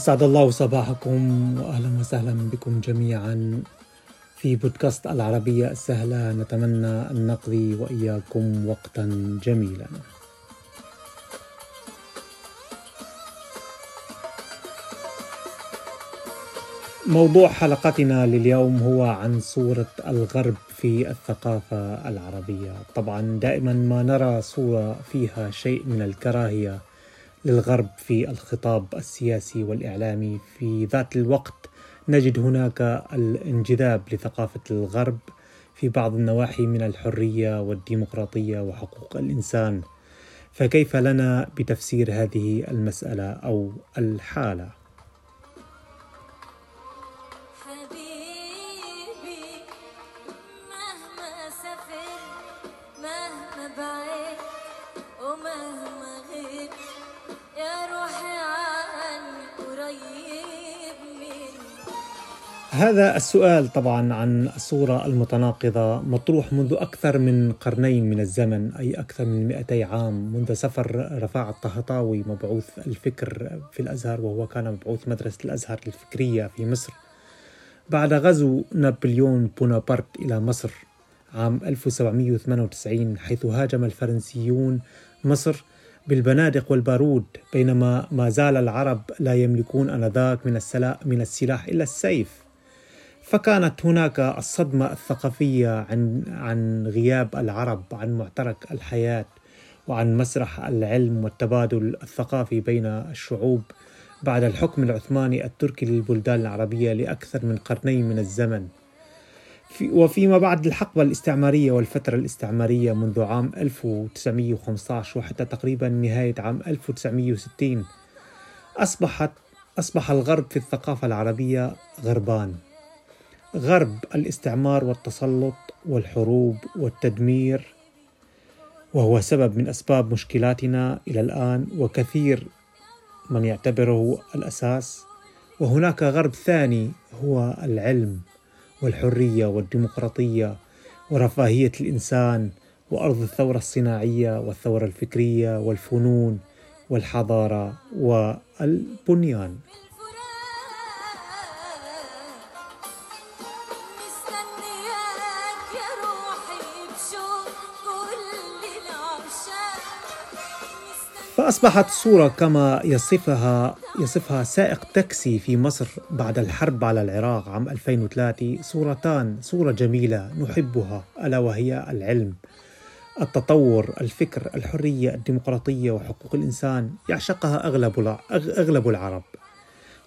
أسعد الله صباحكم وأهلا وسهلا بكم جميعا في بودكاست العربية السهلة. نتمنى أن نقضي وإياكم وقتا جميلا. موضوع حلقتنا لليوم هو عن صورة الغرب في الثقافة العربية. طبعا دائما ما نرى صورة فيها شيء من الكراهية للغرب في الخطاب السياسي والإعلامي في ذات الوقت. نجد هناك الانجذاب لثقافة الغرب في بعض النواحي من الحرية والديمقراطية وحقوق الإنسان. فكيف لنا بتفسير هذه المسألة أو الحالة؟ هذا السؤال طبعا عن الصورة المتناقضة مطروح منذ أكثر من قرنين من الزمن أي أكثر من 200 عام. منذ سفر رفاع الطهطاوي مبعوث الفكر في الأزهر وهو كان مبعوث مدرسة الأزهر الفكرية في مصر بعد غزو نابليون بونابرت إلى مصر عام 1798 حيث هاجم الفرنسيون مصر بالبنادق والبارود بينما ما زال العرب لا يملكون آنذاك من من السلاح إلا السيف. فكانت هناك الصدمة الثقافية عن عن غياب العرب عن معترك الحياة وعن مسرح العلم والتبادل الثقافي بين الشعوب. بعد الحكم العثماني التركي للبلدان العربية لأكثر من قرنين من الزمن. في وفيما بعد الحقبة الاستعمارية والفترة الاستعمارية منذ عام 1915 وحتى تقريبا نهاية عام 1960 أصبحت أصبح الغرب في الثقافة العربية غربان. غرب الاستعمار والتسلط والحروب والتدمير وهو سبب من أسباب مشكلاتنا إلى الآن وكثير من يعتبره الأساس. وهناك غرب ثاني هو العلم والحرية والديمقراطية ورفاهية الإنسان وأرض الثورة الصناعية والثورة الفكرية والفنون والحضارة والبنيان. فأصبحت الصورة كما يصفها يصفها سائق تاكسي في مصر بعد الحرب على العراق عام 2003 صورتان صورة جميلة نحبها ألا وهي العلم. التطور الفكر الحرية الديمقراطية وحقوق الإنسان يعشقها أغلب أغلب العرب.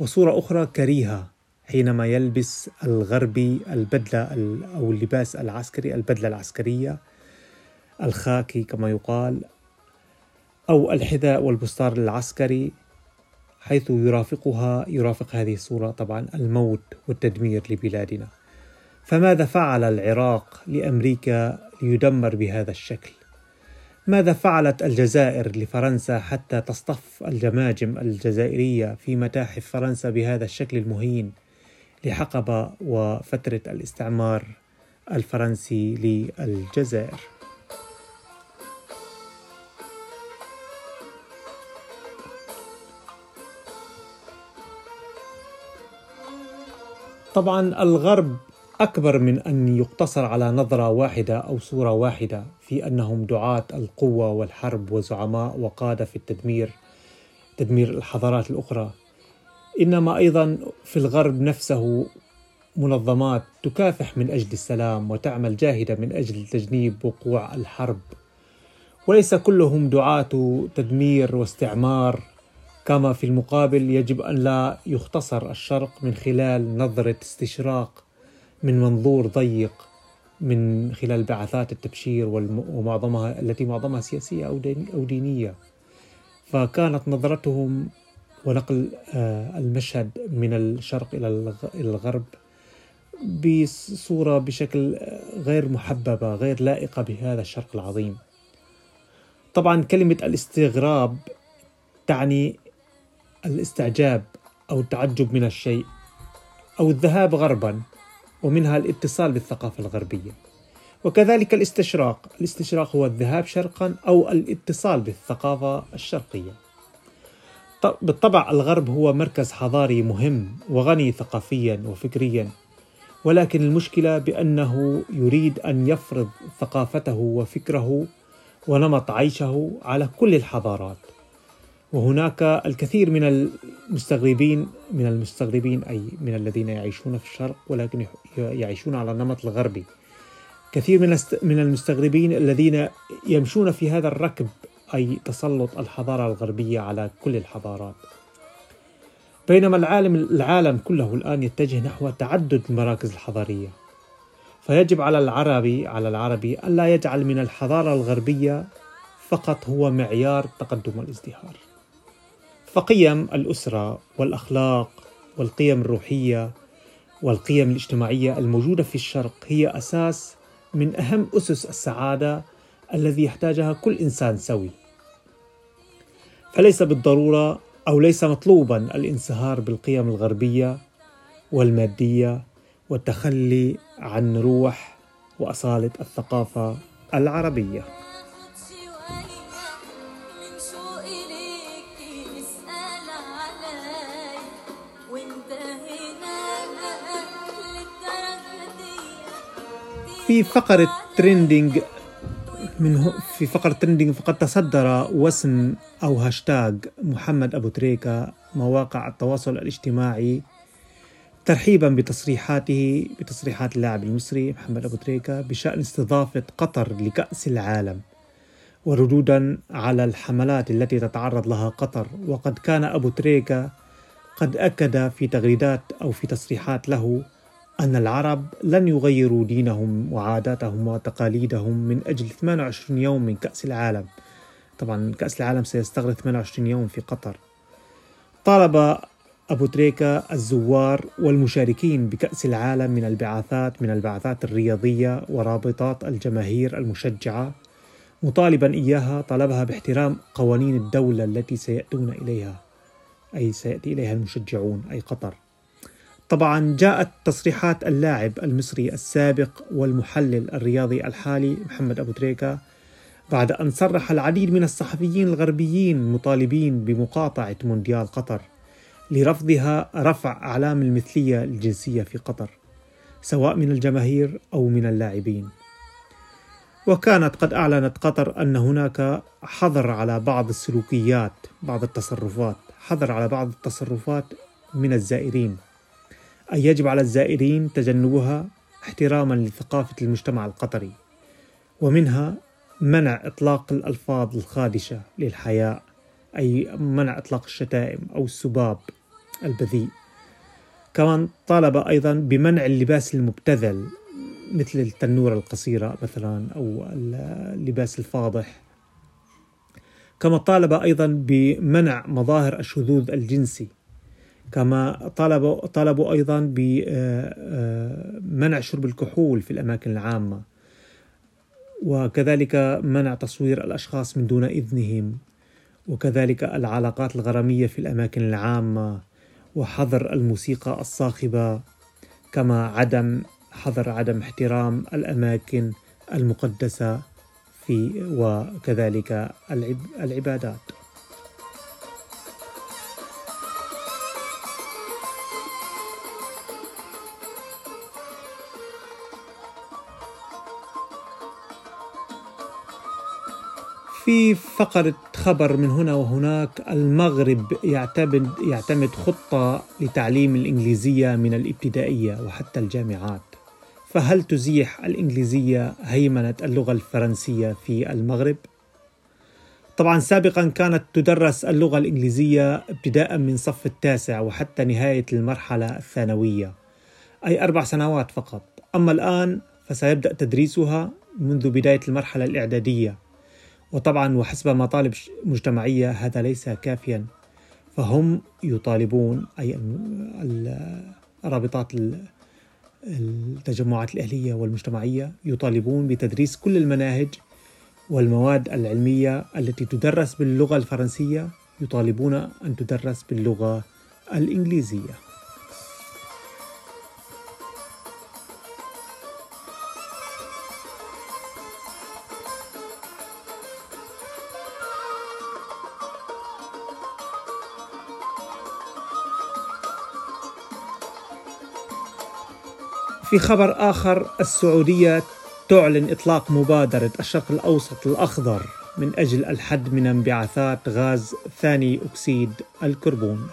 وصورة أخرى كريهة حينما يلبس الغربي البدلة أو اللباس العسكري البدلة العسكرية الخاكي كما يقال أو الحذاء والبستار العسكري حيث يرافقها يرافق هذه الصورة طبعا الموت والتدمير لبلادنا فماذا فعل العراق لأمريكا ليدمر بهذا الشكل؟ ماذا فعلت الجزائر لفرنسا حتى تصطف الجماجم الجزائرية في متاحف فرنسا بهذا الشكل المهين لحقبة وفترة الاستعمار الفرنسي للجزائر؟ طبعا الغرب أكبر من أن يقتصر على نظرة واحدة أو صورة واحدة في أنهم دعاة القوة والحرب وزعماء وقادة في التدمير تدمير الحضارات الأخرى. إنما أيضا في الغرب نفسه منظمات تكافح من أجل السلام وتعمل جاهدة من أجل تجنيب وقوع الحرب. وليس كلهم دعاة تدمير واستعمار كما في المقابل يجب أن لا يختصر الشرق من خلال نظرة استشراق من منظور ضيق من خلال بعثات التبشير ومعظمها التي معظمها سياسية أو دينية. فكانت نظرتهم ونقل آه، المشهد من الشرق إلى الغرب بصورة بشكل غير محببة غير لائقة بهذا الشرق العظيم. طبعا كلمة الاستغراب تعني الاستعجاب أو التعجب من الشيء أو الذهاب غربا ومنها الاتصال بالثقافة الغربية. وكذلك الاستشراق الاستشراق هو الذهاب شرقا أو الاتصال بالثقافة الشرقية. بالطبع الغرب هو مركز حضاري مهم وغني ثقافيا وفكريا ولكن المشكلة بأنه يريد أن يفرض ثقافته وفكره ونمط عيشه على كل الحضارات. وهناك الكثير من المستغربين من المستغربين أي من الذين يعيشون في الشرق ولكن يعيشون على النمط الغربي. كثير من من المستغربين الذين يمشون في هذا الركب أي تسلط الحضارة الغربية على كل الحضارات. بينما العالم العالم كله الآن يتجه نحو تعدد المراكز الحضارية. فيجب على العربي على العربي ألا يجعل من الحضارة الغربية فقط هو معيار التقدم والازدهار فقيم الأسرة والأخلاق والقيم الروحية والقيم الاجتماعية الموجودة في الشرق هي أساس من أهم أسس السعادة الذي يحتاجها كل إنسان سوي. فليس بالضرورة أو ليس مطلوبا الانصهار بالقيم الغربية والمادية والتخلي عن روح وأصالة الثقافة العربية. في فقرة trending من في فقرة تريندينج فقد تصدر وسم أو هاشتاج محمد أبو تريكة مواقع التواصل الاجتماعي ترحيبا بتصريحاته بتصريحات اللاعب المصري محمد أبو تريكة بشأن استضافة قطر لكأس العالم وردودا على الحملات التي تتعرض لها قطر. وقد كان أبو تريكة قد أكد في تغريدات أو في تصريحات له أن العرب لن يغيروا دينهم وعاداتهم وتقاليدهم من أجل 28 يوم من كأس العالم. طبعا كأس العالم سيستغرق 28 يوم في قطر. طالب أبو تريكة الزوار والمشاركين بكأس العالم من البعثات من البعثات الرياضية ورابطات الجماهير المشجعة. مطالبا إياها طلبها باحترام قوانين الدولة التي سيأتون إليها أي سيأتي إليها المشجعون أي قطر. طبعا جاءت تصريحات اللاعب المصري السابق والمحلل الرياضي الحالي محمد أبو تريكة بعد أن صرح العديد من الصحفيين الغربيين مطالبين بمقاطعة مونديال قطر لرفضها رفع أعلام المثلية الجنسية في قطر سواء من الجماهير أو من اللاعبين. وكانت قد أعلنت قطر أن هناك حظر على بعض السلوكيات بعض التصرفات حظر على بعض التصرفات من الزائرين. أي يجب على الزائرين تجنبها احتراما لثقافة المجتمع القطري ومنها منع إطلاق الألفاظ الخادشة للحياء أي منع إطلاق الشتائم أو السباب البذيء. كمان طالب أيضا بمنع اللباس المبتذل مثل التنورة القصيرة مثلا أو اللباس الفاضح. كما طالب أيضا بمنع مظاهر الشذوذ الجنسي كما طلبوا طلبوا أيضا بمنع شرب الكحول في الأماكن العامة وكذلك منع تصوير الأشخاص من دون إذنهم وكذلك العلاقات الغرامية في الأماكن العامة وحظر الموسيقى الصاخبة كما عدم حظر عدم احترام الأماكن المقدسة في وكذلك العبادات. في فقرة خبر من هنا وهناك المغرب يعتمد يعتمد خطة لتعليم الإنجليزية من الابتدائية وحتى الجامعات. فهل تزيح الإنجليزية هيمنة اللغة الفرنسية في المغرب؟ طبعا سابقا كانت تدرس اللغة الإنجليزية ابتداء من صف التاسع وحتى نهاية المرحلة الثانوية. أي أربع سنوات فقط. أما الآن فسيبدأ تدريسها منذ بداية المرحلة الإعدادية. وطبعا وحسب مطالب مجتمعية هذا ليس كافيا. فهم يطالبون أي الرابطات التجمعات الأهلية والمجتمعية يطالبون بتدريس كل المناهج والمواد العلمية التي تدرس باللغة الفرنسية. يطالبون أن تدرس باللغة الإنجليزية. في خبر آخر السعودية تعلن إطلاق مبادرة الشرق الأوسط الأخضر من أجل الحد من انبعاثات غاز ثاني أكسيد الكربون.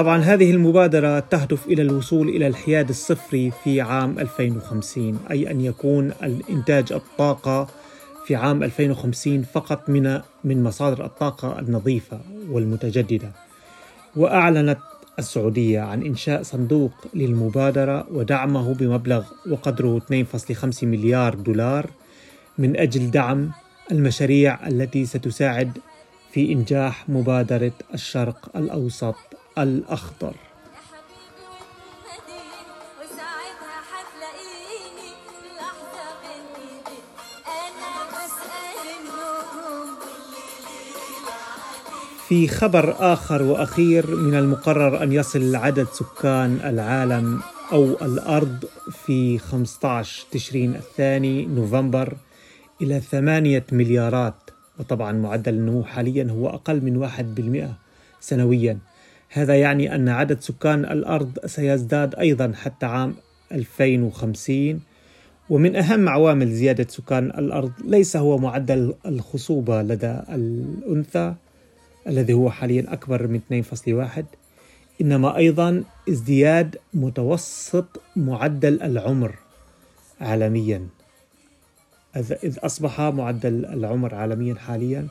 طبعا هذه المبادرة تهدف إلى الوصول إلى الحياد الصفري في عام 2050 أي أن يكون الإنتاج الطاقة في عام 2050 فقط من من مصادر الطاقة النظيفة والمتجددة. وأعلنت السعودية عن إنشاء صندوق للمبادرة ودعمه بمبلغ وقدره 2.5 مليار دولار من أجل دعم المشاريع التي ستساعد في إنجاح مبادرة الشرق الأوسط. الأخضر. في خبر آخر وأخير من المقرر أن يصل عدد سكان العالم أو الأرض في 15 تشرين الثاني نوفمبر إلى ثمانية مليارات. وطبعا معدل النمو حاليا هو أقل من واحد بالمئة سنويا. هذا يعني أن عدد سكان الأرض سيزداد أيضا حتى عام 2050 ومن أهم عوامل زيادة سكان الأرض ليس هو معدل الخصوبة لدى الأنثى الذي هو حاليا أكبر من 2.1 إنما أيضا ازدياد متوسط معدل العمر عالميا. إذ أصبح معدل العمر عالميا حاليا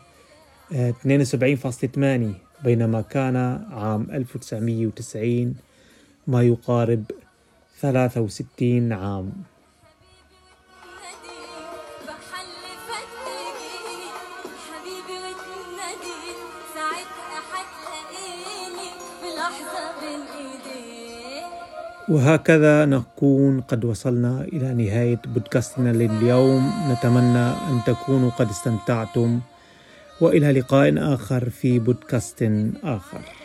72.8 بينما كان عام 1990 ما يقارب 63 عام. وهكذا نكون قد وصلنا إلى نهاية بودكاستنا لليوم. نتمنى أن تكونوا قد استمتعتم. وإلى لقاء آخر في بودكاست آخر.